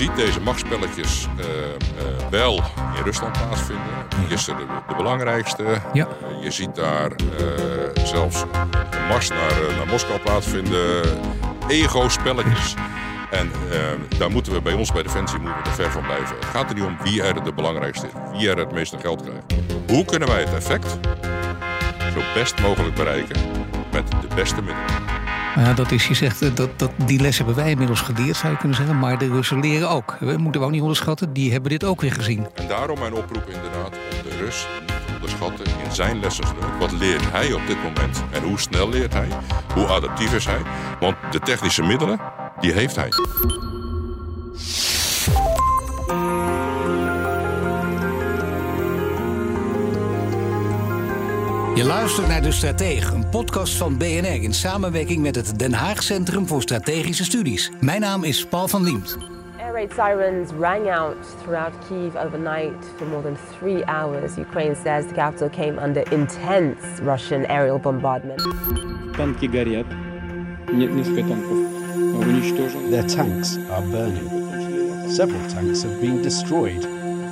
Ziet deze machtspelletjes eh, eh, wel in Rusland plaatsvinden. Gisteren de, de belangrijkste. Ja. Eh, je ziet daar zelfs een mars naar, naar Moskou plaatsvinden. Ego-spelletjes. En daar moeten we bij ons bij Defensie moeten we er ver van blijven. Het gaat er niet om wie er de belangrijkste is. Wie er het meeste geld krijgt. Hoe kunnen wij het effect zo best mogelijk bereiken met de beste middelen? Ja, dat is, je zegt, eh, dat, dat, die les hebben wij inmiddels geleerd, zou je kunnen zeggen. Maar de Russen leren ook. We moeten we ook niet onderschatten, die hebben dit ook weer gezien. En daarom mijn oproep inderdaad om de Rus niet te onderschatten in zijn lessensleuk. Wat leert hij op dit moment? En hoe snel leert hij? Hoe adaptief is hij? Want de technische middelen, die heeft hij. Je luistert naar De Strateeg, een podcast van BNR... in samenwerking met het Den Haag Centrum voor Strategische Studies. Mijn naam is Paul van Liemt. Air raid sirens rang out throughout Kiev overnight for more than three hours. Ukraine says the capital came under intense Russian aerial bombardment. Танки горят. Нет несколько танков уничтожено. Their tanks are burning. Several tanks have been destroyed,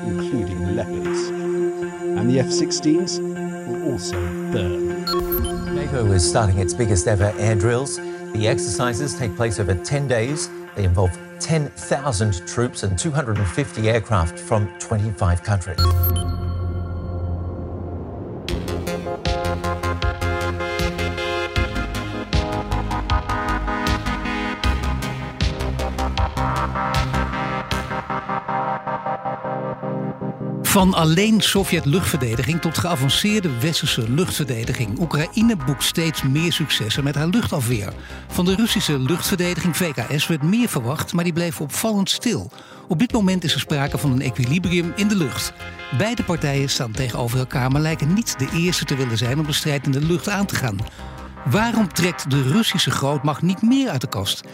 including Leopards. And the F 16s also burn. NATO is starting its biggest ever air drills. The exercises take place over 10 days. They involve 10,000 troops and 250 aircraft from 25 countries. Van alleen Sovjet-luchtverdediging tot geavanceerde westerse luchtverdediging. Oekraïne boekt steeds meer successen met haar luchtafweer. Van de Russische luchtverdediging VKS werd meer verwacht, maar die bleef opvallend stil. Op dit moment is er sprake van een equilibrium in de lucht. Beide partijen staan tegenover elkaar, maar lijken niet de eerste te willen zijn om de strijd in de lucht aan te gaan. Waarom trekt de Russische grootmacht niet meer uit de kast?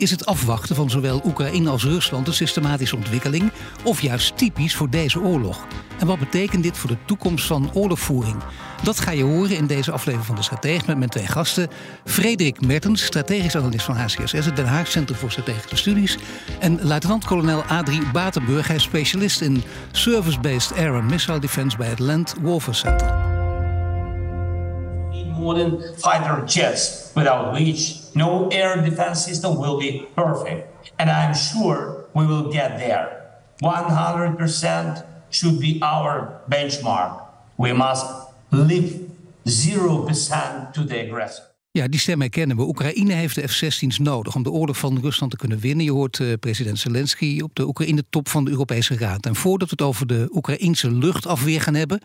Is het afwachten van zowel Oekraïne als Rusland een systematische ontwikkeling of juist typisch voor deze oorlog? En wat betekent dit voor de toekomst van oorlogvoering? Dat ga je horen in deze aflevering van de Stratege met mijn twee gasten. Frederik Mertens, strategisch analist van HCSS, het Den Haag Centrum voor Strategische Studies. En luitenant-kolonel Adrie Batenburg, hij is specialist in Service-Based Air and Missile Defense bij het Land Warfare Center. Modern fighter jets, without which no air defense system will be perfect. And I'm sure we will get there. 100% should be our benchmark. We must live 0% to the aggressor. Ja, die stem herkennen we. Oekraïne heeft de F-16's nodig om de oorlog van Rusland te kunnen winnen. Je hoort eh, president Zelensky op de Oekraïne-top van de Europese Raad. En voordat we het over de Oekraïnse luchtafweer gaan hebben...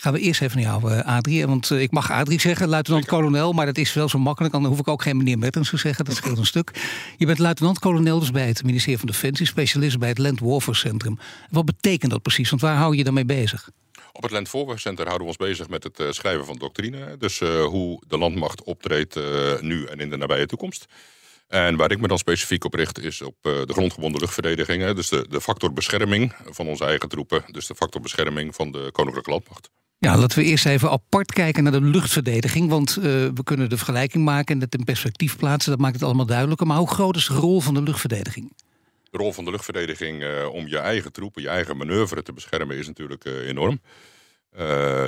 gaan we eerst even naar jou, eh, Adrie. Want eh, ik mag Adrie zeggen, luitenant-kolonel... maar dat is wel zo makkelijk, dan hoef ik ook geen meneer Mertens te zeggen. Dat scheelt een stuk. Je bent luitenant-kolonel dus bij het ministerie van Defensie... specialist bij het Land Warfare Centrum. Wat betekent dat precies? Want waar hou je daarmee bezig? Op het Land Forward Center houden we ons bezig met het eh, schrijven van doctrine. Dus hoe de landmacht optreedt nu en in de nabije toekomst. En waar ik me dan specifiek op richt is op de grondgebonden luchtverdediging. hè. Dus de, de factor bescherming van onze eigen troepen. Dus de factor bescherming van de koninklijke landmacht. Ja, laten we eerst even apart kijken naar de luchtverdediging. Want eh, we kunnen de vergelijking maken en het in perspectief plaatsen. Dat maakt het allemaal duidelijker. Maar hoe groot is de rol van de luchtverdediging? De rol van de luchtverdediging eh, om je eigen troepen, je eigen manoeuvre te beschermen is natuurlijk eh, enorm.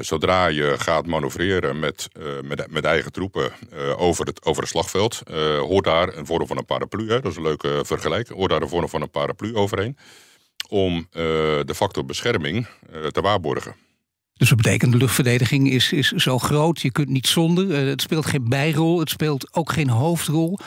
Zodra je gaat manoeuvreren met, met, met eigen troepen over, het, over het slagveld, hoort daar een vorm van een paraplu, dat is een leuke vergelijking, hoort daar een vorm van een paraplu overheen, om de factor bescherming te waarborgen. Dus dat betekent de luchtverdediging is, is zo groot, je kunt niet zonder. Eh, het speelt geen bijrol, het speelt ook geen hoofdrol.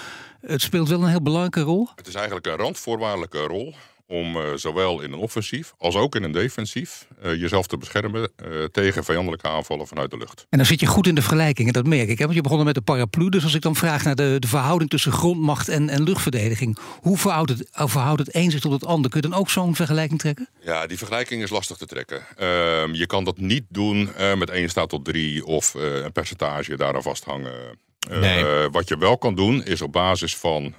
Het speelt wel een heel belangrijke rol. Het is eigenlijk een randvoorwaardelijke rol om uh, zowel in een offensief als ook in een defensief uh, jezelf te beschermen uh, tegen vijandelijke aanvallen vanuit de lucht. En dan zit je goed in de vergelijking, dat merk ik. Hè? Want je begonnen met de paraplu. Dus als ik dan vraag naar de, de verhouding tussen grondmacht en, en luchtverdediging, hoe verhoudt het, verhoudt het een zich tot het ander? Kun je dan ook zo'n vergelijking trekken? Ja, die vergelijking is lastig te trekken. Ehm, je kan dat niet doen met 1 staat tot 3 of een percentage daaraan vasthangen. Nee. Uh, wat je wel kan doen is op basis van uh,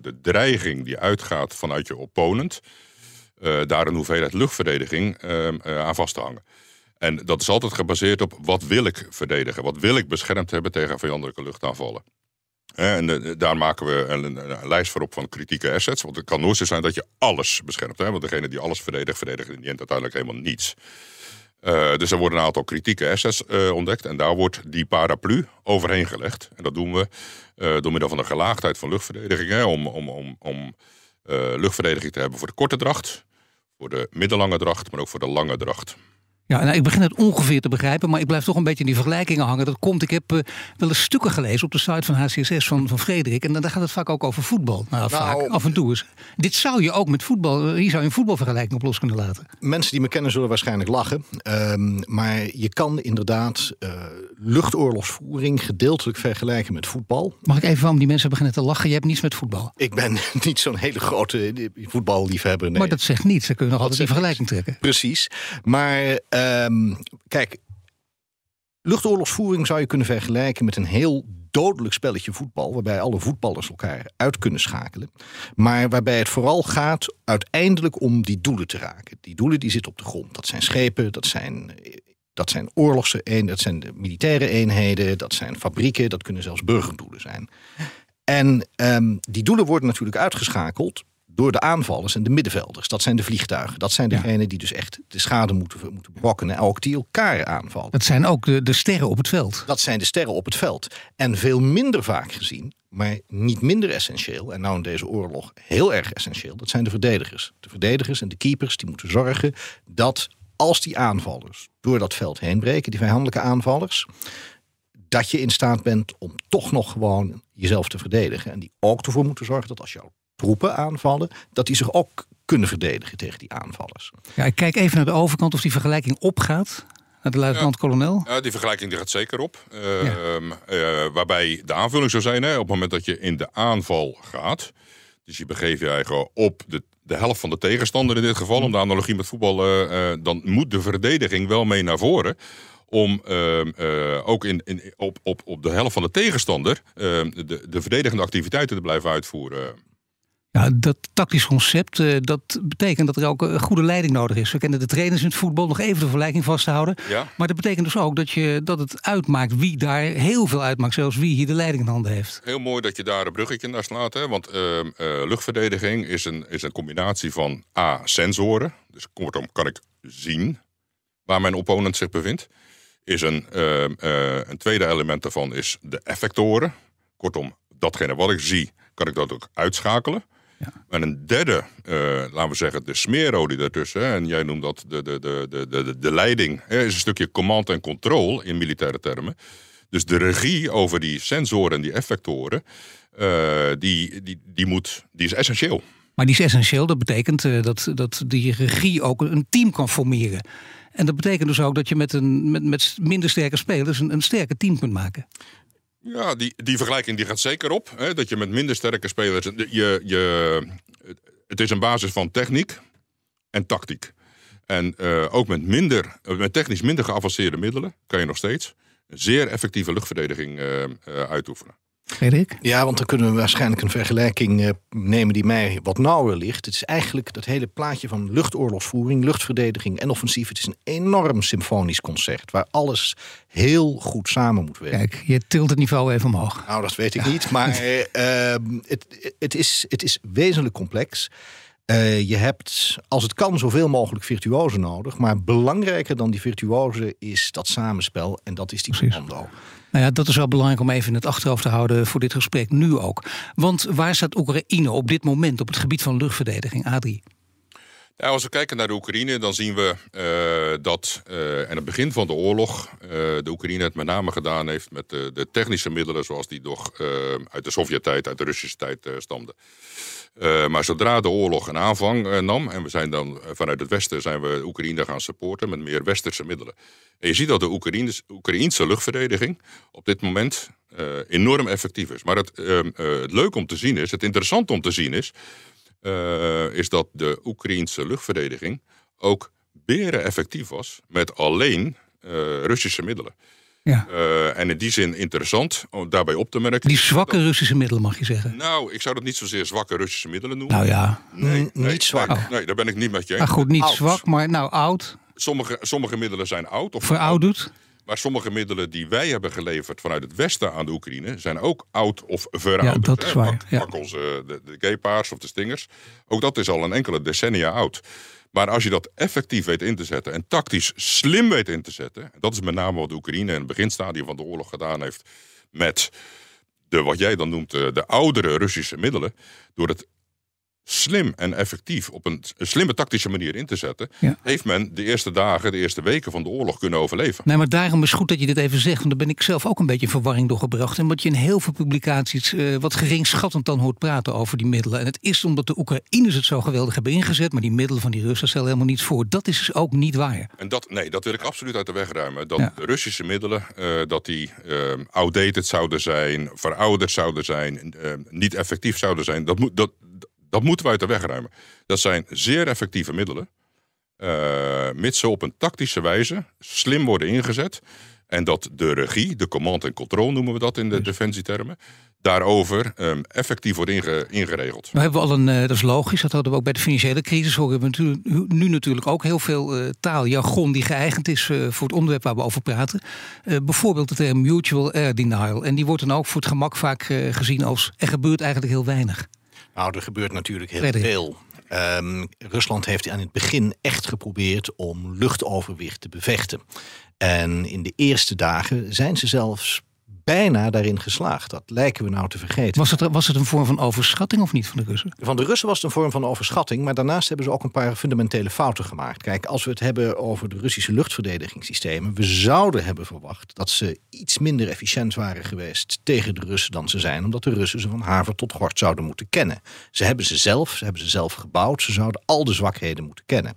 de dreiging die uitgaat vanuit je opponent, uh, daar een hoeveelheid luchtverdediging aan vast te hangen. En dat is altijd gebaseerd op wat wil ik verdedigen, wat wil ik beschermd hebben tegen vijandelijke luchtaanvallen. En daar maken we een, een, lijst voor op van kritieke assets. Want het kan nooit zo zijn dat je alles beschermt. Hè? Want degene die alles verdedigt, verdedigt in die end uiteindelijk helemaal niets. Uh, dus er worden een aantal kritieke assets uh, ontdekt. En daar wordt die paraplu overheen gelegd. En dat doen we uh, door middel van de gelaagdheid van luchtverdediging. Hè, om om, om, om luchtverdediging te hebben voor de korte dracht. Voor de middellange dracht, maar ook voor de lange dracht. Ja, nou, ik begin het ongeveer te begrijpen, maar ik blijf toch een beetje in die vergelijkingen hangen. Dat komt, ik heb uh, wel eens stukken gelezen op de site van HCSS van, van Frederik. En dan gaat het vaak ook over voetbal. Nou, nou vaak, af en toe eens. Dit zou je ook met voetbal, eh, hier zou je een voetbalvergelijking op los kunnen laten. Mensen die me kennen zullen waarschijnlijk lachen. Um, maar je kan inderdaad uh, luchtoorlogsvoering gedeeltelijk vergelijken met voetbal. Mag ik even, waarom die mensen beginnen te lachen? Je hebt niets met voetbal. Ik ben niet zo'n hele grote voetballiefhebber. Nee. Maar dat zegt niets, dan kun je nog altijd die vergelijking trekken. Precies. Maar Um, kijk, luchtoorlogsvoering zou je kunnen vergelijken met een heel dodelijk spelletje voetbal, waarbij alle voetballers elkaar uit kunnen schakelen. Maar waarbij het vooral gaat uiteindelijk om die doelen te raken. Die doelen die zitten op de grond. Dat zijn schepen, dat zijn, dat zijn dat zijn militaire eenheden, dat zijn fabrieken, dat kunnen zelfs burgerdoelen zijn. En um, die doelen worden natuurlijk uitgeschakeld door de aanvallers en de middenvelders. Dat zijn de vliegtuigen. Dat zijn degenen die dus echt de schade moeten, moeten brokkenen. Ook die elkaar aanvallen. Dat zijn ook de, de sterren op het veld. Dat zijn de sterren op het veld. En veel minder vaak gezien, maar niet minder essentieel. En nou in deze oorlog heel erg essentieel. Dat zijn de verdedigers. De verdedigers en de keepers die moeten zorgen dat als die aanvallers door dat veld heen breken, die vijandelijke aanvallers, dat je in staat bent om toch nog gewoon jezelf te verdedigen. En die ook ervoor moeten zorgen dat als jouw troepen aanvallen, dat die zich ook kunnen verdedigen tegen die aanvallers. Ja, ik kijk even naar de overkant of die vergelijking opgaat. Naar de luitenant-kolonel? Ja, die vergelijking die gaat zeker op. Uh, uh, waarbij de aanvulling zou zijn, hè, op het moment dat je in de aanval gaat. Dus je begeeft je eigen op de, de helft van de tegenstander in dit geval. Om de analogie met voetbal, uh, dan moet de verdediging wel mee naar voren om ehm, ook in, in, op, op, op de helft van de tegenstander ehm, de, de verdedigende activiteiten te blijven uitvoeren. Ja, dat tactisch concept, uh, dat betekent dat er ook een goede leiding nodig is. We kennen de trainers in het voetbal, nog even de vergelijking vast te houden. Ja. Maar dat betekent dus ook dat, je, dat het uitmaakt wie daar heel veel uitmaakt. Zelfs wie hier de leiding in handen heeft. Heel mooi dat je daar een bruggetje naar slaat. Hè? Want uh, uh, luchtverdediging is een, is een combinatie van A, sensoren. Dus kortom kan ik zien waar mijn opponent zich bevindt. Is een, een tweede element daarvan is de effectoren. Kortom, datgene wat ik zie, kan ik dat ook uitschakelen. Ja. En een derde, uh, laten we zeggen, de smeerolie daartussen. En jij noemt dat de, de, de, de, de, de leiding. Hè, is een stukje command en control in militaire termen. Dus de regie over die sensoren en die effectoren, uh, die, die, die, moet, die is essentieel. Maar die is essentieel, dat betekent uh, dat, dat die regie ook een team kan formeren. En dat betekent dus ook dat je met, een, met, met minder sterke spelers een, een sterke team kunt maken. Ja, die, die vergelijking die gaat zeker op. Hè, dat je met minder sterke spelers. Je, je, het is een basis van techniek en tactiek. En uh, ook met, minder, met technisch minder geavanceerde middelen kan je nog steeds een zeer effectieve luchtverdediging uh, uitoefenen. Erik? Ja, want dan kunnen we waarschijnlijk een vergelijking uh, nemen die mij wat nauwer ligt. Het is eigenlijk dat hele plaatje van luchtoorlogsvoering, luchtverdediging en offensief. Het is een enorm symfonisch concert waar alles heel goed samen moet werken. Kijk, je tilt het niveau even omhoog. Nou, dat weet ik niet, maar uh, het, het, is, het is wezenlijk complex. Uh, je hebt, als het kan, zoveel mogelijk virtuozen nodig. Maar belangrijker dan die virtuozen is dat samenspel. En dat is die commando. Nou ja, dat is wel belangrijk om even in het achterhoofd te houden voor dit gesprek nu ook. Want waar staat Oekraïne op dit moment op het gebied van luchtverdediging, Adrie? Ja, als we kijken naar de Oekraïne, dan zien we uh, dat uh, aan het begin van de oorlog uh, de Oekraïne het met name gedaan heeft met de technische middelen zoals die nog uit de Sovjet-tijd, uit de Russische tijd stamden. Uh, maar zodra de oorlog een aanvang uh, nam, en we zijn dan uh, vanuit het Westen zijn we Oekraïne gaan supporten met meer westerse middelen. En je ziet dat de Oekraïense luchtverdediging op dit moment enorm effectief is. Maar het, het leuk om te zien is, het interessant om te zien is, is dat de Oekraïense luchtverdediging ook beren effectief was met alleen Russische middelen. Ja. Uh, en in die zin interessant om daarbij op te merken. Die zwakke dat, Russische middelen mag je zeggen. Nou, ik zou dat niet zozeer zwakke Russische middelen noemen. Nou ja, nee, nee niet zwak. Nee, nee, daar ben ik niet met je eens. Maar goed, niet oud. zwak, maar nou oud. Sommige, sommige middelen zijn oud of verouderd. Maar sommige middelen die wij hebben geleverd vanuit het Westen aan de Oekraïne zijn ook oud of verouderd. Ja, dat is waar. Pak, ja. pak onze de, de Gepards of de Stingers. Ook dat is al een enkele decennia oud. Maar als je dat effectief weet in te zetten en tactisch slim weet in te zetten, dat is met name wat de Oekraïne in het beginstadium van de oorlog gedaan heeft met de, wat jij dan noemt, de, de oudere Russische middelen, door het slim en effectief op een, slimme tactische manier in te zetten, ja. heeft men de eerste dagen, de eerste weken van de oorlog kunnen overleven. Nee, maar daarom is goed dat je dit even zegt, want daar ben ik zelf ook een beetje in verwarring doorgebracht. En wat je in heel veel publicaties uh, wat geringschattend dan hoort praten over die middelen. En het is omdat de Oekraïners het zo geweldig hebben ingezet, maar die middelen van die Russen stellen helemaal niets voor. Dat is dus ook niet waar. En dat, nee, dat wil ik absoluut uit de weg ruimen. Dat ja. Russische middelen, uh, dat die uh, outdated zouden zijn, verouderd zouden zijn, niet effectief zouden zijn. Dat moet, dat, dat moeten we uit de weg ruimen. Dat zijn zeer effectieve middelen. Uh, mits ze op een tactische wijze slim worden ingezet. En dat de regie, de command en control noemen we dat in de defensietermen, daarover um, effectief wordt inge, ingeregeld. Nou hebben we al een, uh, dat is logisch, dat hadden we ook bij de financiële crisis. We natuurlijk, nu natuurlijk ook heel veel uh, taal, jargon die geëigend is uh, voor het onderwerp waar we over praten. bijvoorbeeld de term mutual air denial. En die wordt dan ook voor het gemak vaak gezien als er gebeurt eigenlijk heel weinig. Nou, er gebeurt natuurlijk heel veel. Um, Rusland heeft aan het begin echt geprobeerd om luchtoverwicht te bevechten. En in de eerste dagen zijn ze zelfs bijna daarin geslaagd. Dat lijken we nou te vergeten. Was het, was het een vorm van overschatting of niet van de Russen? Van de Russen was het een vorm van overschatting. Maar daarnaast hebben ze ook een paar fundamentele fouten gemaakt. Kijk, als we het hebben over de Russische luchtverdedigingssystemen. We zouden hebben verwacht dat ze iets minder efficiënt waren geweest tegen de Russen dan ze zijn. Omdat de Russen ze van haver tot gort zouden moeten kennen. Ze hebben ze zelf, ze hebben ze zelf gebouwd. Ze zouden al de zwakheden moeten kennen.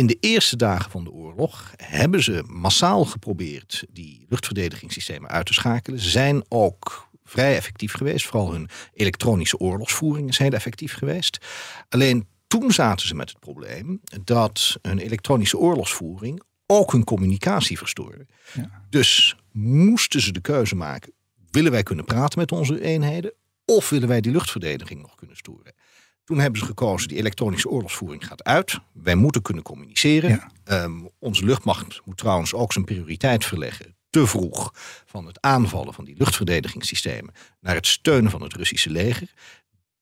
In de eerste dagen van de oorlog hebben ze massaal geprobeerd die luchtverdedigingssystemen uit te schakelen. Ze zijn ook vrij effectief geweest. Vooral hun elektronische oorlogsvoering is heel effectief geweest. Alleen toen zaten ze met het probleem dat hun elektronische oorlogsvoering ook hun communicatie verstoorde. Ja. Dus moesten ze de keuze maken: willen wij kunnen praten met onze eenheden of willen wij die luchtverdediging nog kunnen storen? Toen hebben ze gekozen, die elektronische oorlogsvoering gaat uit. Wij moeten kunnen communiceren. Ja. Um, onze luchtmacht moet trouwens ook zijn prioriteit verleggen. Te vroeg van het aanvallen van die luchtverdedigingssystemen naar het steunen van het Russische leger.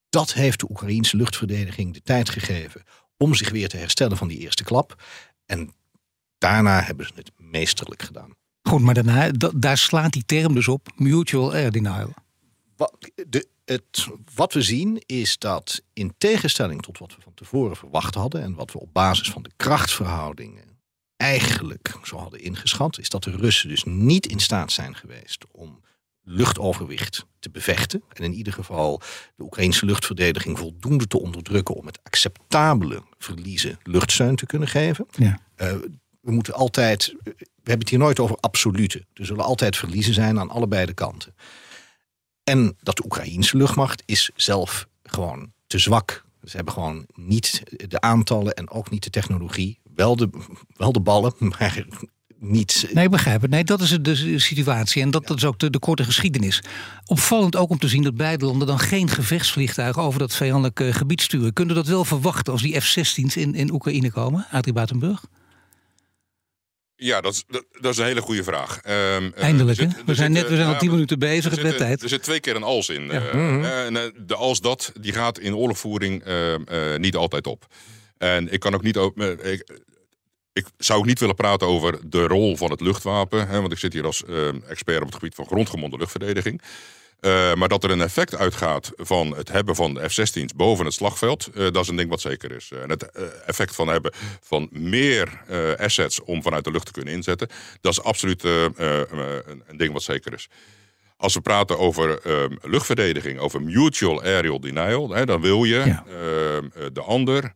Dat heeft de Oekraïense luchtverdediging de tijd gegeven om zich weer te herstellen van die eerste klap. En daarna hebben ze het meesterlijk gedaan. Goed, maar daarna, daar slaat die term dus op, mutual air denial. De, het, wat we zien is dat in tegenstelling tot wat we van tevoren verwacht hadden en wat we op basis van de krachtverhoudingen eigenlijk zo hadden ingeschat, is dat de Russen dus niet in staat zijn geweest om luchtoverwicht te bevechten. En in ieder geval de Oekraïnse luchtverdediging voldoende te onderdrukken om met acceptabele verliezen luchtsteun te kunnen geven. Ja. Uh, we moeten altijd, we hebben het hier nooit over absolute. Er zullen altijd verliezen zijn aan allebei de kanten. En dat de Oekraïense luchtmacht is zelf gewoon te zwak. Ze hebben gewoon niet de aantallen en ook niet de technologie. Wel de, wel de ballen, maar niet. Nee, begrijp het. Nee, dat is de situatie. En dat, dat is ook de, de, korte geschiedenis. Opvallend ook om te zien dat beide landen dan geen gevechtsvliegtuigen over dat vijandelijke gebied sturen. Kunnen we dat wel verwachten als die F-16's in, in Oekraïne komen, Adrie Batenburg? Ja, dat is, dat, dat, is een hele goede vraag. Um, Eindelijk, hè? We, zijn, net, we zijn al tien minuten bezig, het werd tijd. Er zit twee keer een als in. Ja. Uh, mm -hmm. uh, de als dat, die gaat in oorlogvoering uh, niet altijd op. En ik kan ook niet... Ik, ik zou ook niet willen praten over de rol van het luchtwapen. Hè, want ik zit hier als expert op het gebied van grondgemonde luchtverdediging. Uh, maar dat er een effect uitgaat van het hebben van de F-16's boven het slagveld, uh, dat is een ding wat zeker is. En het effect van hebben van meer assets om vanuit de lucht te kunnen inzetten, dat is absoluut een, een, ding wat zeker is. Als we praten over ehm, luchtverdediging, over mutual aerial denial, hè, dan wil je Ja. ehm, eh, de ander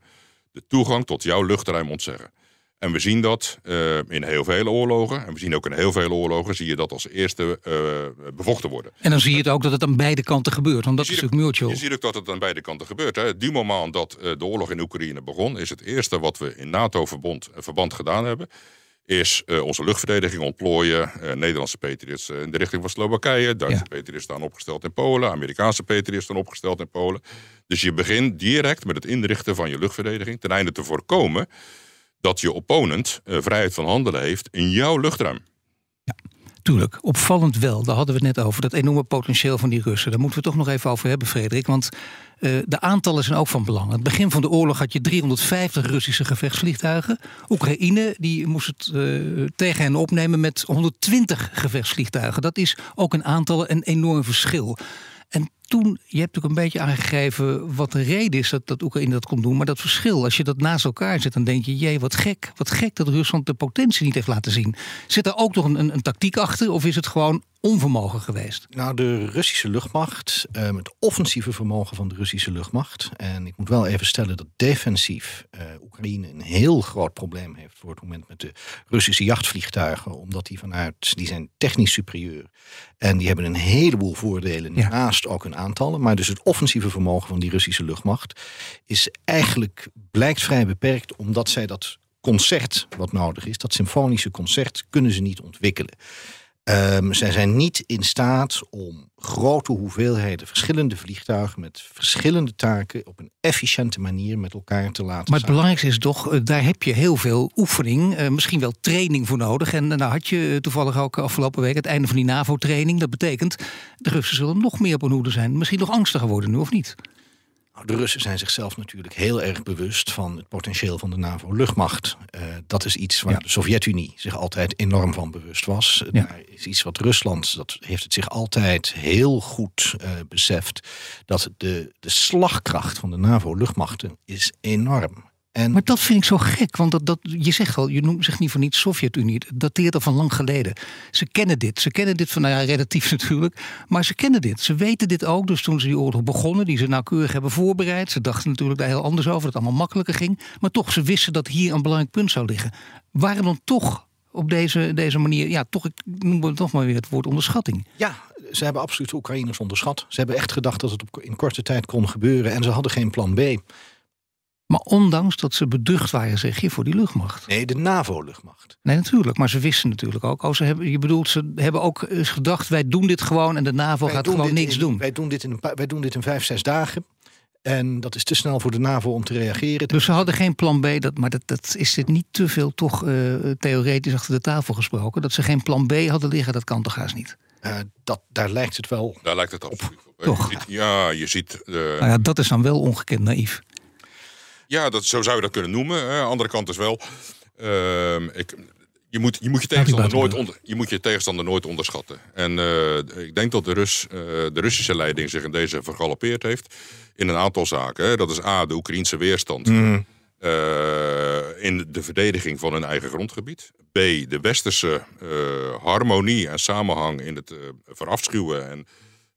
de toegang tot jouw luchtruim ontzeggen. En we zien dat eh, in heel veel oorlogen. En we zien ook in heel veel oorlogen zie je dat als eerste eh, bevochten worden. En dan zie je het ook dat het aan beide kanten gebeurt. Want dat is natuurlijk mutual. Je ziet ook dat het aan beide kanten gebeurt. Hè. Moment dat eh, de oorlog in Oekraïne begon, is het eerste wat we in NATO-verband verband gedaan hebben. Is onze luchtverdediging ontplooien. Nederlandse Patriots in de richting van Slowakije. Duitse Ja. Patriots staan opgesteld in Polen. Amerikaanse Patriots staan opgesteld in Polen. Dus je begint direct met het inrichten van je luchtverdediging. Ten einde te voorkomen dat je opponent eh, vrijheid van handelen heeft in jouw luchtruim. Tuurlijk, opvallend wel. Daar hadden we het net over. Dat enorme potentieel van die Russen. Daar moeten we toch nog even over hebben, Frederik. Want eh, de aantallen zijn ook van belang. Het begin van de oorlog had je 350 Russische gevechtsvliegtuigen. Oekraïne die moest het eh, tegen hen opnemen met 120 gevechtsvliegtuigen. Dat is ook een aantal een enorm verschil. En toen, je hebt ook een beetje aangegeven wat de reden is dat, dat Oekraïne dat kon doen. Maar dat verschil, als je dat naast elkaar zet, dan denk je, jee, wat gek. Wat gek dat Rusland de potentie niet heeft laten zien. Zit er ook nog een, een, een tactiek achter of is het gewoon onvermogen geweest? Nou, de Russische luchtmacht, eh, het offensieve vermogen van de Russische luchtmacht. En ik moet wel even stellen dat defensief eh, Oekraïne een heel groot probleem heeft voor het moment met de Russische jachtvliegtuigen. Omdat die vanuit, die zijn technisch superieur. En die hebben een heleboel voordelen, Ja. naast ook hun aantallen. Maar dus het offensieve vermogen van die Russische luchtmacht is eigenlijk, blijkt vrij beperkt, omdat zij dat concert wat nodig is, dat symfonische concert, kunnen ze niet ontwikkelen. Ehm, zij zijn niet in staat om grote hoeveelheden verschillende vliegtuigen met verschillende taken op een efficiënte manier met elkaar te laten Maar het belangrijkste is toch, eh, daar heb je heel veel oefening, eh, misschien wel training voor nodig. En eh, nou had je toevallig ook afgelopen week het einde van die NAVO-training. Dat betekent, de Russen zullen nog meer op hun hoede zijn. Misschien nog angstiger worden nu, of niet? Nou, De Russen zijn zichzelf natuurlijk heel erg bewust van het potentieel van de NAVO-luchtmacht. Dat is iets waar Ja. de Sovjet-Unie zich altijd enorm van bewust was. Ja. Daar is iets wat Rusland, dat heeft het zich altijd heel goed eh, beseft. Dat de, de slagkracht van de NAVO-luchtmachten is enorm. En Maar dat vind ik zo gek, want dat, dat, je zegt al, je noemt zich niet voor niet Sovjet-Unie. Het dateert al van lang geleden. Ze kennen dit. Ze kennen dit van, nou ja, relatief natuurlijk. Maar ze kennen dit. Ze weten dit ook. Dus toen ze die oorlog begonnen, die ze nauwkeurig hebben voorbereid. Ze dachten natuurlijk daar heel anders over, dat het allemaal makkelijker ging. Maar toch, ze wisten dat hier een belangrijk punt zou liggen. Waarom dan toch op deze, deze manier, ja, toch, ik noem het toch maar weer het woord onderschatting. Ja, ze hebben absoluut de Oekraïners onderschat. Ze hebben echt gedacht dat het op, in korte tijd kon gebeuren en ze hadden geen plan B. Maar ondanks dat ze beducht waren, zeg je, voor die luchtmacht. Nee, de NAVO-luchtmacht. Nee, natuurlijk. Maar ze wisten natuurlijk ook. Oh, ze hebben, je bedoelt, ze hebben ook eens gedacht, wij doen dit gewoon en de NAVO Wij gaat gewoon niks in- doen. Wij doen, dit in een paar- wij doen dit in vijf, zes dagen. En dat is te snel voor de NAVO om te reageren. Dus ze hadden geen plan B. Dat, maar dat, dat is dit niet te veel toch eh, theoretisch achter de tafel gesproken. Dat ze geen plan B hadden liggen, dat kan toch haast niet. Eh, dat, daar lijkt het wel. Daar lijkt het op. Toch? Je ziet- ja, je ziet... eh, Nou ja, dat is dan wel ongekend naïef. Ja, dat, zo zou je dat kunnen noemen. Andere kant is wel. ehm, ik, je, moet, je, moet je, tegenstander nooit onder, je moet je tegenstander nooit onderschatten. En eh, ik denk dat de, Rus, eh, de Russische leiding zich in deze vergalopeerd heeft. In een aantal zaken. Hè. Dat is A, de Oekraïnse weerstand. eh, in de verdediging van hun eigen grondgebied. B, de westerse harmonie en samenhang in het verafschuwen en,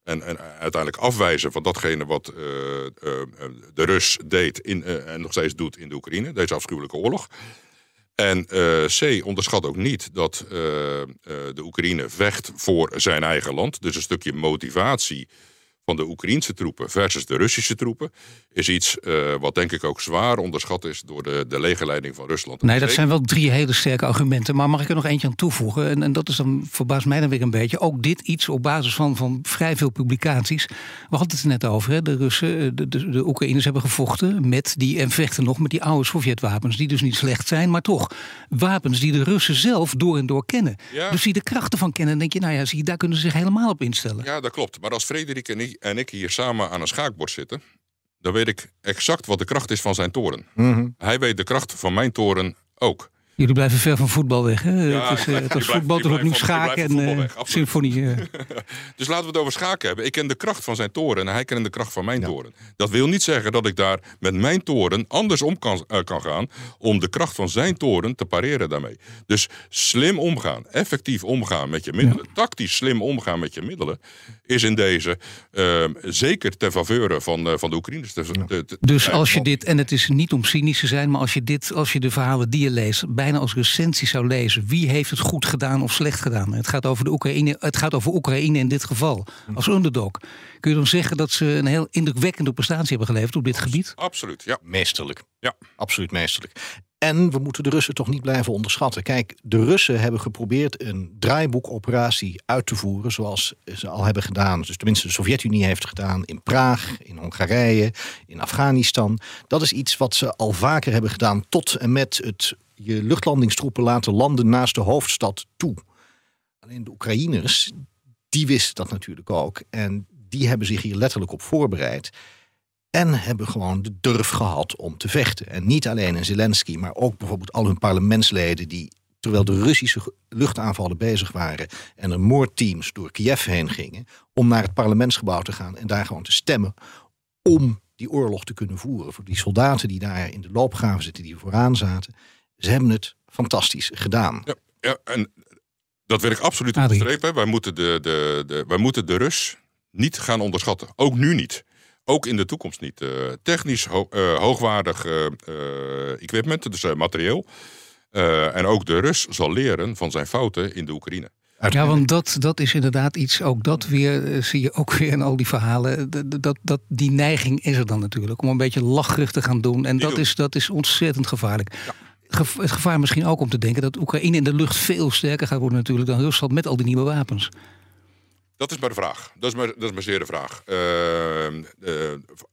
en, en uiteindelijk afwijzen van datgene wat eh, eh, de Rus deed in, eh, en nog steeds doet in de Oekraïne, deze afschuwelijke oorlog. En C onderschat ook niet dat de Oekraïne vecht voor zijn eigen land. Dus een stukje motivatie van de Oekraïnse troepen versus de Russische troepen is iets eh, wat denk ik ook zwaar onderschat is door de, de legerleiding van Rusland. Nee, dat zijn wel drie hele sterke argumenten. Maar mag ik er nog eentje aan toevoegen? En, en dat is dan, verbaast mij dan weer een beetje. Ook dit iets op basis van, van vrij veel publicaties. We hadden het er net over. Hè? De Russen, eh, de, de, de Oekraïners hebben gevochten met die. En vechten nog met die oude Sovjetwapens. Die dus niet slecht zijn, maar toch. Wapens die de Russen zelf door en door kennen. Ja. Dus die de krachten van kennen. Dan denk je, nou ja, zie daar kunnen ze zich helemaal op instellen. Ja, dat klopt. Maar als Frederik en en ik hier samen aan een schaakbord zitten, dan weet ik exact wat de kracht is van zijn toren. Hij weet de kracht van mijn toren ook. Jullie blijven ver van voetbal weg, hè? Ja, het is, eh, het was voetbal, opnieuw ik blijf schaken en weg, absoluut. symfonie. Dus laten we het over schaken hebben. Ik ken de kracht van zijn toren en hij kent de kracht van mijn toren. Dat wil niet zeggen dat ik daar met mijn toren anders om kan, eh, kan gaan om de kracht van zijn toren te pareren daarmee. Dus slim omgaan, effectief omgaan met je middelen, tactisch slim omgaan met je middelen, is in deze ehm, zeker ten faveur van, van de Oekraïners. te- te- te- Dus als je dit, en het is niet om cynisch te zijn, maar als je dit, als je de verhalen die je leest, bijna als recensie zou lezen, wie heeft het goed gedaan of slecht gedaan? Het gaat over de Oekraïne, het gaat over Oekraïne in dit geval, als underdog. Kun je dan zeggen dat ze een heel indrukwekkende prestatie hebben geleverd op dit gebied? Absoluut, ja. Meesterlijk. Ja. Absoluut meesterlijk. En we moeten de Russen toch niet blijven onderschatten. Kijk, de Russen hebben geprobeerd een draaiboekoperatie uit te voeren, zoals ze al hebben gedaan. Dus tenminste de Sovjet-Unie heeft gedaan in Praag, in Hongarije, in Afghanistan. Dat is iets wat ze al vaker hebben gedaan tot en met het je luchtlandingstroepen laten landen naast de hoofdstad toe. Alleen de Oekraïners, die wisten dat natuurlijk ook. En die hebben zich hier letterlijk op voorbereid. En hebben gewoon de durf gehad om te vechten. En niet alleen in Zelensky, maar ook bijvoorbeeld al hun parlementsleden die, terwijl de Russische luchtaanvallen bezig waren en er moordteams door Kiev heen gingen, om naar het parlementsgebouw te gaan en daar gewoon te stemmen om die oorlog te kunnen voeren. Voor die soldaten die daar in de loopgraven zitten, die vooraan zaten. Ze hebben het fantastisch gedaan. Ja, ja, en dat wil ik absoluut onderstrepen. Wij moeten de, de, de, wij moeten de Rus niet gaan onderschatten. Ook nu niet. Ook in de toekomst niet. Eh, technisch ho- eh, hoogwaardig eh, eh, equipment, dus eh, materieel. Eh, en ook de Rus zal leren van zijn fouten in de Oekraïne. Ja, want dat, dat is inderdaad iets, ook dat weer zie je ook weer in al die verhalen. Dat, dat, die neiging is er dan natuurlijk om een beetje lacherig te gaan doen. En dat is, dat is ontzettend gevaarlijk. Gev- Het gevaar misschien ook om te denken dat Oekraïne in de lucht veel sterker gaat worden natuurlijk dan Rusland met al die nieuwe wapens. Dat is maar de vraag. Dat is maar, dat is maar zeer de vraag. Eh, eh,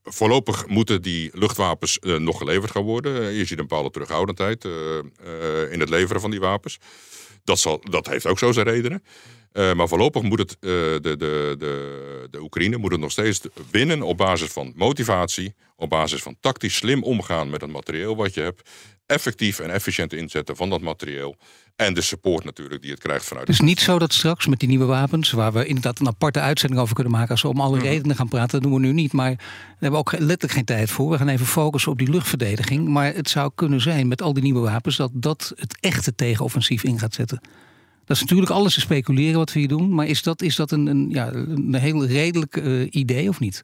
voorlopig moeten die luchtwapens eh, nog geleverd gaan worden. Je ziet een bepaalde terughoudendheid in het leveren van die wapens. Dat, zal, dat heeft ook zo zijn redenen. Eh, maar voorlopig moet het, eh, de, de, de, de Oekraïne moet het nog steeds winnen op basis van motivatie, op basis van tactisch slim omgaan met het materieel wat je hebt, effectief en efficiënt inzetten van dat materieel en de support natuurlijk die het krijgt vanuit. Het is niet zo dat straks met die nieuwe wapens, waar we inderdaad een aparte uitzending over kunnen maken als we om alle redenen gaan praten, dat doen we nu niet. Maar daar hebben we ook letterlijk geen tijd voor. We gaan even focussen op die luchtverdediging. Maar het zou kunnen zijn met al die nieuwe wapens dat dat het echte tegenoffensief in gaat zetten. Dat is natuurlijk alles te speculeren wat we hier doen. Maar is dat, is dat een, een, ja, een heel redelijk eh, idee of niet?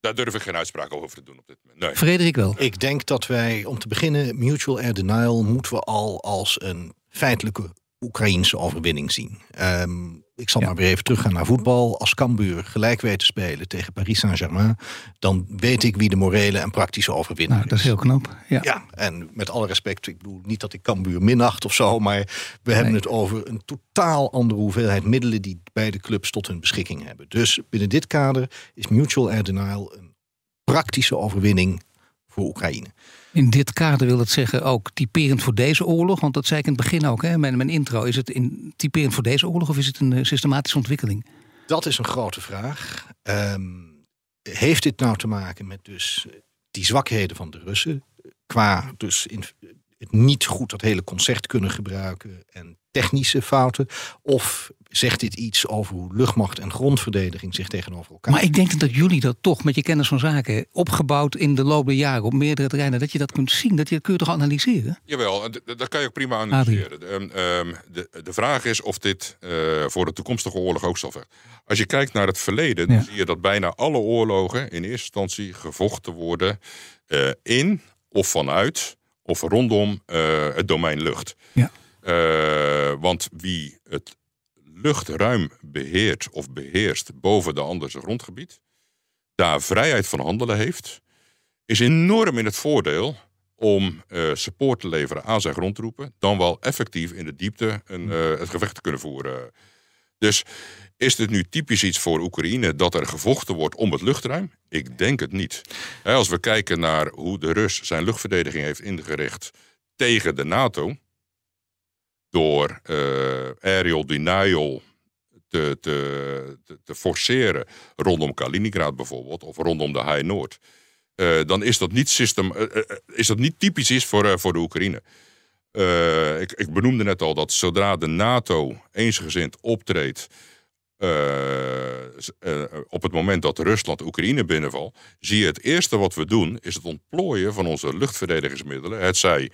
Daar durf ik geen uitspraak over te doen op dit moment. Nee. Frederik wel. Ik denk dat wij, om te beginnen, mutual air denial moeten we al als een feitelijke Oekraïense overwinning zien. Ehm, ik zal Ja. maar weer even teruggaan naar voetbal. Als Cambuur gelijk weet te spelen tegen Paris Saint-Germain, dan weet ik wie de morele en praktische overwinnaar Nou, dat is heel knap. Ja. Ja, en met alle respect, ik bedoel niet dat ik Cambuur minacht of zo, maar we hebben het over een totaal andere hoeveelheid middelen die beide clubs tot hun beschikking hebben. Dus binnen dit kader is mutual air denial een praktische overwinning voor Oekraïne. In dit kader wil het zeggen ook typerend voor deze oorlog. Want dat zei ik in het begin ook, hè, mijn, intro. Is het in, typerend voor deze oorlog of is het een eh, systematische ontwikkeling? Dat is een grote vraag. Ehm, heeft dit nou te maken met dus die zwakheden van de Russen? Qua dus in, het niet goed dat hele concert kunnen gebruiken en technische fouten? Of zegt dit iets over hoe luchtmacht en grondverdediging zich tegenover elkaar... Maar ik denk dat jullie dat toch met je kennis van zaken, opgebouwd in de loop der jaren op meerdere terreinen, dat je dat kunt zien. Dat je dat kun je toch analyseren? Jawel, dat kan je ook prima analyseren. Ehm, ehm, de, de vraag is of dit eh, voor de toekomstige oorlog ook zal vechten. Als je kijkt naar het verleden, dan zie je dat bijna alle oorlogen in eerste instantie gevochten worden eh, in of vanuit of rondom eh, het domein lucht. Ja. Eh, want wie het luchtruim beheert of beheerst boven de andere grondgebied, daar vrijheid van handelen heeft, is enorm in het voordeel om eh, support te leveren aan zijn grondtroepen, dan wel effectief in de diepte een, het gevecht te kunnen voeren. Dus is dit nu typisch iets voor Oekraïne dat er gevochten wordt om het luchtruim? Ik denk het niet. Als we kijken naar hoe de Rus zijn luchtverdediging heeft ingericht tegen de NATO, door eh, aerial denial te, te, te, forceren rondom Kaliningrad bijvoorbeeld, of rondom de High Noord, eh, dan is dat niet, system, eh, is dat niet typisch is voor, voor de Oekraïne. Ik, ik, benoemde net al dat zodra de NATO eensgezind optreedt. Uh, uh, op het moment dat Rusland Oekraïne binnenvalt, zie je het eerste wat we doen is het ontplooien van onze luchtverdedigingsmiddelen. Het zij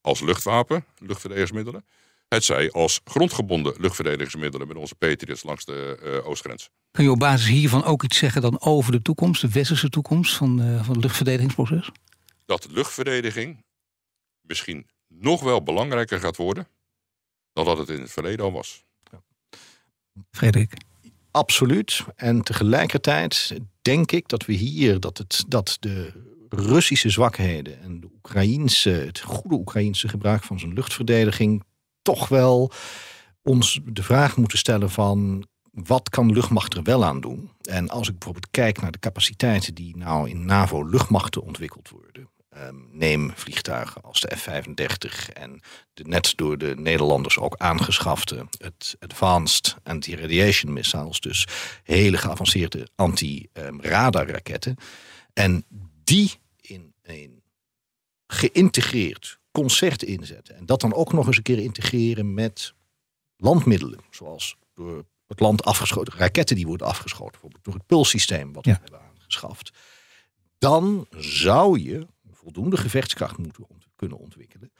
als luchtwapen, luchtverdedigingsmiddelen. Het zij als grondgebonden luchtverdedigingsmiddelen met onze Patriots langs de oostgrens. Kun je op basis hiervan ook iets zeggen dan over de toekomst, de westerse toekomst van, van het luchtverdedigingsproces? Dat luchtverdediging misschien nog wel belangrijker gaat worden dan dat het in het verleden al was. Frederik. Absoluut. En tegelijkertijd denk ik dat we hier dat, het, dat de Russische zwakheden en de Oekraïense, het goede Oekraïense gebruik van zijn luchtverdediging toch wel ons de vraag moeten stellen van wat kan luchtmacht er wel aan doen? En als ik bijvoorbeeld kijk naar de capaciteiten die nou in NAVO-luchtmachten ontwikkeld worden, Ehm, neem vliegtuigen als de F-35 en de net door de Nederlanders ook aangeschafte het Advanced Anti-Radiation Missiles, dus hele geavanceerde anti-radarraketten. En die in een geïntegreerd concert inzetten. En dat dan ook nog eens een keer integreren met landmiddelen, zoals door het land afgeschoten, raketten die worden afgeschoten, bijvoorbeeld door het pulssysteem wat we hebben aangeschaft. Dan zou je voldoende gevechtskracht moeten kunnen ontwikkelen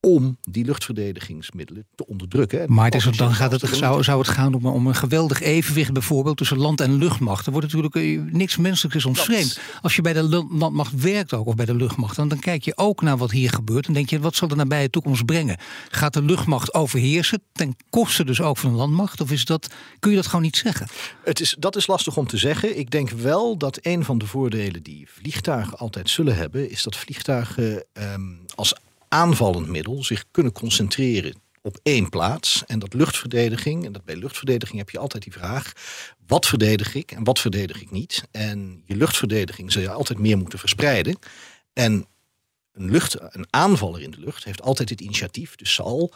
om die luchtverdedigingsmiddelen te onderdrukken. Maar het is, dan gaat het, zou, zou het gaan om, om, een geweldig evenwicht bijvoorbeeld tussen land- en luchtmacht. Er wordt natuurlijk eh, niks menselijks is ons vreemd. Als je bij de landmacht werkt ook, of bij de luchtmacht, dan, dan kijk je ook naar wat hier gebeurt. En denk je, wat zal er nabije de toekomst brengen? Gaat de luchtmacht overheersen ten koste dus ook van de landmacht? Of is dat, kun je dat gewoon niet zeggen? Het is, dat is lastig om te zeggen. Ik denk wel dat een van de voordelen die vliegtuigen altijd zullen hebben, is dat vliegtuigen ehm, als aanvallend middel zich kunnen concentreren op één plaats. En dat luchtverdediging, en dat bij luchtverdediging heb je altijd die vraag: wat verdedig ik en wat verdedig ik niet? En je luchtverdediging zul je altijd meer moeten verspreiden. En een, lucht, een aanvaller in de lucht heeft altijd het initiatief, dus zal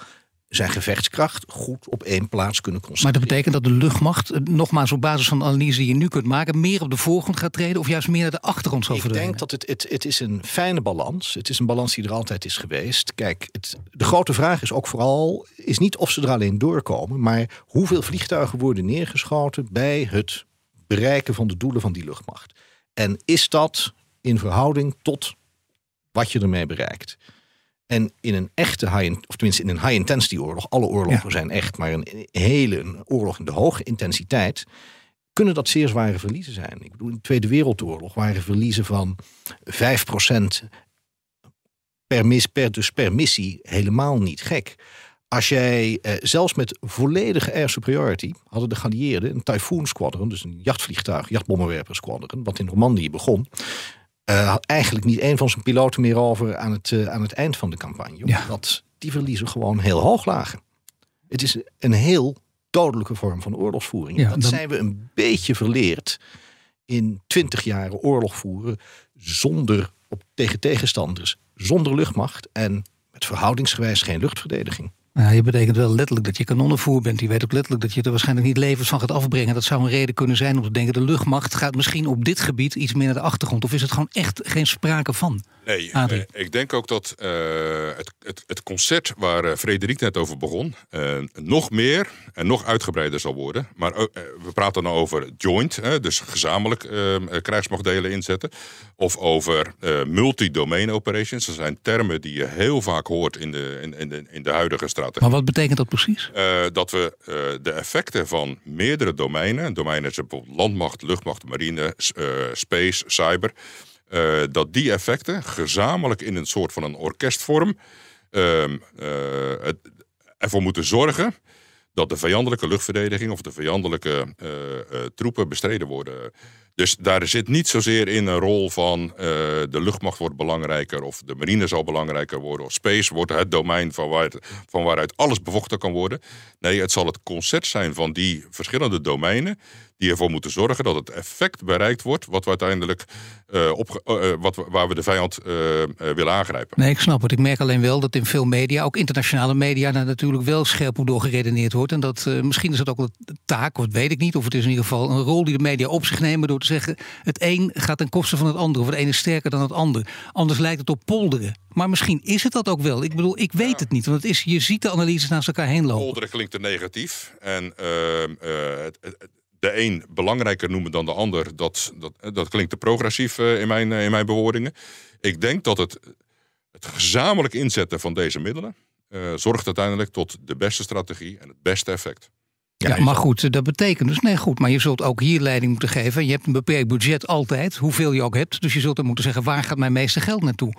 zijn gevechtskracht goed op één plaats kunnen concentreren. Maar dat betekent dat de luchtmacht, eh, nogmaals op basis van de analyse die je nu kunt maken, meer op de voorgrond gaat treden of juist meer naar de achtergrond zal verdwijnen? Ik denk dat het, het, het is een fijne balans. Het is een balans die er altijd is geweest. Kijk, het, de grote vraag is ook vooral, is niet of ze er alleen doorkomen, maar hoeveel vliegtuigen worden neergeschoten bij het bereiken van de doelen van die luchtmacht. En is dat in verhouding tot wat je ermee bereikt? En in een echte high, of tenminste in een high intensity oorlog, alle oorlogen zijn echt, maar een hele een oorlog in de hoge intensiteit, kunnen dat zeer zware verliezen zijn. Ik bedoel, in de Tweede Wereldoorlog waren verliezen van 5% per, mis, per, dus per missie helemaal niet gek. Als jij, eh, zelfs met volledige air superiority, hadden de geallieerden een Typhoon Squadron, dus een jachtvliegtuig, jachtbommenwerper squadron, wat in Normandië begon uh, had eigenlijk niet één van zijn piloten meer over aan het, uh, aan het eind van de campagne. Ja. Omdat die verliezen gewoon heel hoog lagen. Het is een heel dodelijke vorm van oorlogsvoering. Ja, dat dan... zijn we een beetje verleerd in twintig jaren oorlog voeren zonder op, tegen tegenstanders, zonder luchtmacht en met verhoudingsgewijs geen luchtverdediging. Nou, je betekent wel letterlijk dat je kanonnenvoer bent. Je weet ook letterlijk dat je er waarschijnlijk niet levens van gaat afbrengen. Dat zou een reden kunnen zijn om te denken... de luchtmacht gaat misschien op dit gebied iets meer naar de achtergrond. Of is het gewoon echt geen sprake van? Nee, eh, ik denk ook dat uh, het, het, het, concert waar uh, Frederik net over begon... nog meer en nog uitgebreider zal worden. Maar we praten dan over joint, dus gezamenlijk krijgsmachtdelen inzetten. Of over multi-domain operations. Dat zijn termen die je heel vaak hoort in de, in, in de, in de huidige strategie. Maar wat betekent dat precies? dat we de effecten van meerdere domeinen... domeinen zijn bijvoorbeeld landmacht, luchtmacht, marine, space, cyber... Dat die effecten gezamenlijk in een soort van een orkestvorm uh, ervoor moeten zorgen dat de vijandelijke luchtverdediging of de vijandelijke troepen bestreden worden. Dus daar zit niet zozeer in een rol van de luchtmacht wordt belangrijker of de marine zal belangrijker worden of space wordt het domein van, waar van waaruit alles bevochten kan worden. Nee, het zal het concept zijn van die verschillende domeinen die ervoor moeten zorgen dat het effect bereikt wordt wat we uiteindelijk uh, op, uh, wat, waar we de vijand uh, willen aangrijpen. Nee, ik snap het. Ik merk alleen wel dat in veel media, ook internationale media, daar natuurlijk wel scherp op doorgeredeneerd wordt. En dat misschien is het ook een taak, of dat weet ik niet, of het is in ieder geval een rol die de media op zich nemen door te zeggen: het een gaat ten koste van het ander, of het een is sterker dan het ander. Anders lijkt het op polderen. Maar misschien is het dat ook wel. Ik bedoel, ik weet het niet. Want het is, je ziet de analyses naast elkaar heen lopen. Polderen klinkt te negatief. En ehm, het, het de een belangrijker noemen dan de ander, dat, dat, dat klinkt te progressief uh, in, mijn, uh, in mijn bewoordingen. Ik denk dat het, het gezamenlijk inzetten van deze middelen uh, zorgt uiteindelijk tot de beste strategie en het beste effect. Ja, maar goed, dat betekent dus, nee goed, maar je zult ook hier leiding moeten geven. Je hebt een beperkt budget altijd, hoeveel je ook hebt. Dus je zult dan moeten zeggen, waar gaat mijn meeste geld naartoe?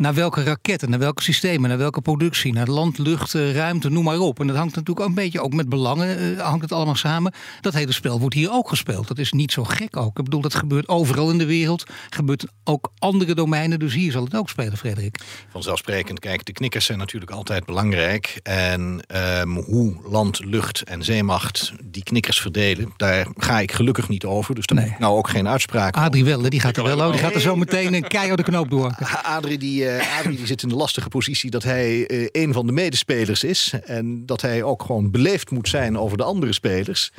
Naar welke raketten, naar welke systemen, naar welke productie, naar land, lucht, eh, ruimte, noem maar op. En dat hangt natuurlijk ook een beetje ook met belangen, uh, hangt het allemaal samen. Dat hele spel wordt hier ook gespeeld. Dat is niet zo gek ook. Ik bedoel, dat gebeurt overal in de wereld. Gebeurt ook andere domeinen, dus hier zal het ook spelen, Frederik. Vanzelfsprekend, kijk, de knikkers zijn natuurlijk altijd belangrijk. En um, hoe land, lucht en zeemacht die knikkers verdelen, daar ga ik gelukkig niet over. Dus daar nee. nou ook geen uitspraak Adrie wel, die gaat er wel over. Die gaat er zo meteen een keiharde knoop door. Adrie die uh, die zit in de lastige positie dat hij uh, een van de medespelers is. En dat hij ook gewoon beleefd moet zijn over de andere spelers.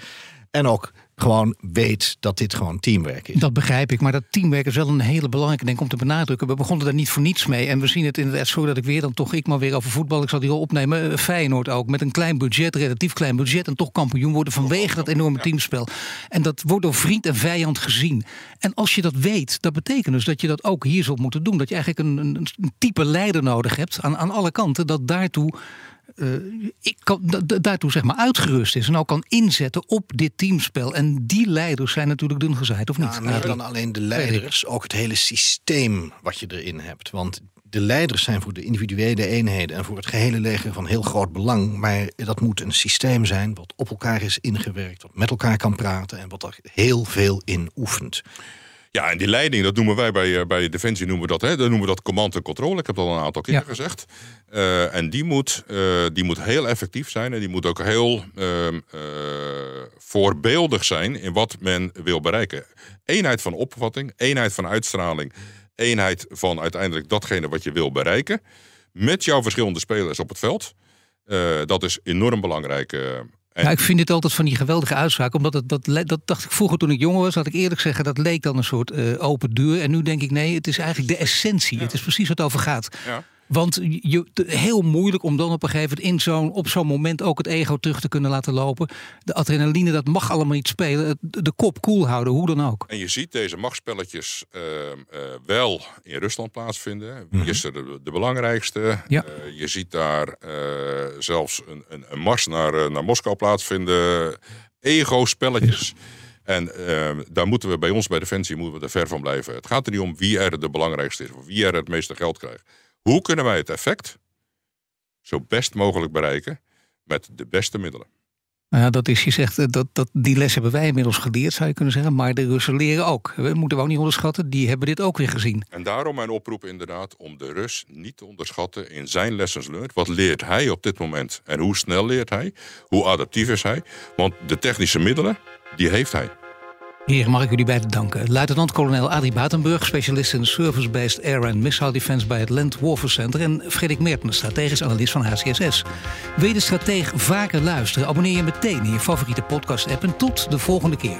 En ook gewoon weet dat dit gewoon teamwerk is. Dat begrijp ik, maar dat teamwerk is wel een hele belangrijke denk om te benadrukken. We begonnen daar niet voor niets mee en we zien het inderdaad zo dat ik weer dan toch ik maar weer over voetbal, ik zal die al opnemen, Feyenoord ook, met een klein budget, relatief klein budget en toch kampioen worden vanwege dat enorme teamspel. En dat wordt door vriend en vijand gezien. En als je dat weet, dat betekent dus dat je dat ook hier zult moeten doen. Dat je eigenlijk een, een, een type leider nodig hebt aan, aan alle kanten, dat daartoe uh, ik kan, daartoe zeg maar uitgerust is en ook kan inzetten op dit teamspel. En die leiders zijn natuurlijk dun gezaaid, of niet? Ja, meer dan alleen de leiders, ook het hele systeem wat je erin hebt. Want de leiders zijn voor de individuele eenheden en voor het gehele leger van heel groot belang. Maar dat moet een systeem zijn wat op elkaar is ingewerkt, wat met elkaar kan praten en wat er heel veel in oefent. Ja, en die leiding, dat noemen wij bij, bij Defensie noemen we dat, hè, dat noemen we dat command en controle. Ik heb dat al een aantal keer ja. gezegd. Uh, en die moet, uh, die moet heel effectief zijn en die moet ook heel uh, voorbeeldig zijn in wat men wil bereiken. Eenheid van opvatting, eenheid van uitstraling, eenheid van uiteindelijk datgene wat je wil bereiken. Met jouw verschillende spelers op het veld. dat is enorm belangrijk. En... Ja, ik vind dit altijd van die geweldige uitspraak. Omdat het, dat, dat dacht ik vroeger toen ik jong was, had ik eerlijk zeggen, dat leek dan een soort uh, open deur. En nu denk ik, nee, het is eigenlijk de essentie. Ja. Het is precies wat het over gaat. Ja. Want je, heel moeilijk om dan op een gegeven moment in zo'n, op zo'n moment ook het ego terug te kunnen laten lopen. De adrenaline, dat mag allemaal niet spelen. De kop koel houden, hoe dan ook. En je ziet deze machtspelletjes uh, uh, wel in Rusland plaatsvinden. Wie -hmm. is er de, de belangrijkste? Ja. Uh, je ziet daar zelfs een, een, een, mars naar, naar Moskou plaatsvinden. Ego-spelletjes. En uh, daar moeten we bij ons bij Defensie moeten we er ver van blijven. Het gaat er niet om wie er de belangrijkste is, of wie er het meeste geld krijgt. Hoe kunnen wij het effect zo best mogelijk bereiken met de beste middelen? Nou ja, dat is, je zegt, dat, dat, die les hebben wij inmiddels geleerd, zou je kunnen zeggen. Maar de Russen leren ook. We moeten we ook niet onderschatten, die hebben dit ook weer gezien. En daarom mijn oproep inderdaad om de Rus niet te onderschatten in zijn lessons learned. Wat leert hij op dit moment? En hoe snel leert hij? Hoe adaptief is hij? Want de technische middelen, die heeft hij. Heren, mag ik jullie beiden danken. Luitenant-kolonel Adrie Buitenburg, specialist in Service-Based Air and Missile Defense bij het Land Warfare Center. En Frederik Mertens, strategisch analist van HCSS. Wil je de strateeg vaker luisteren? Abonneer je meteen in je favoriete podcast-app. En tot de volgende keer.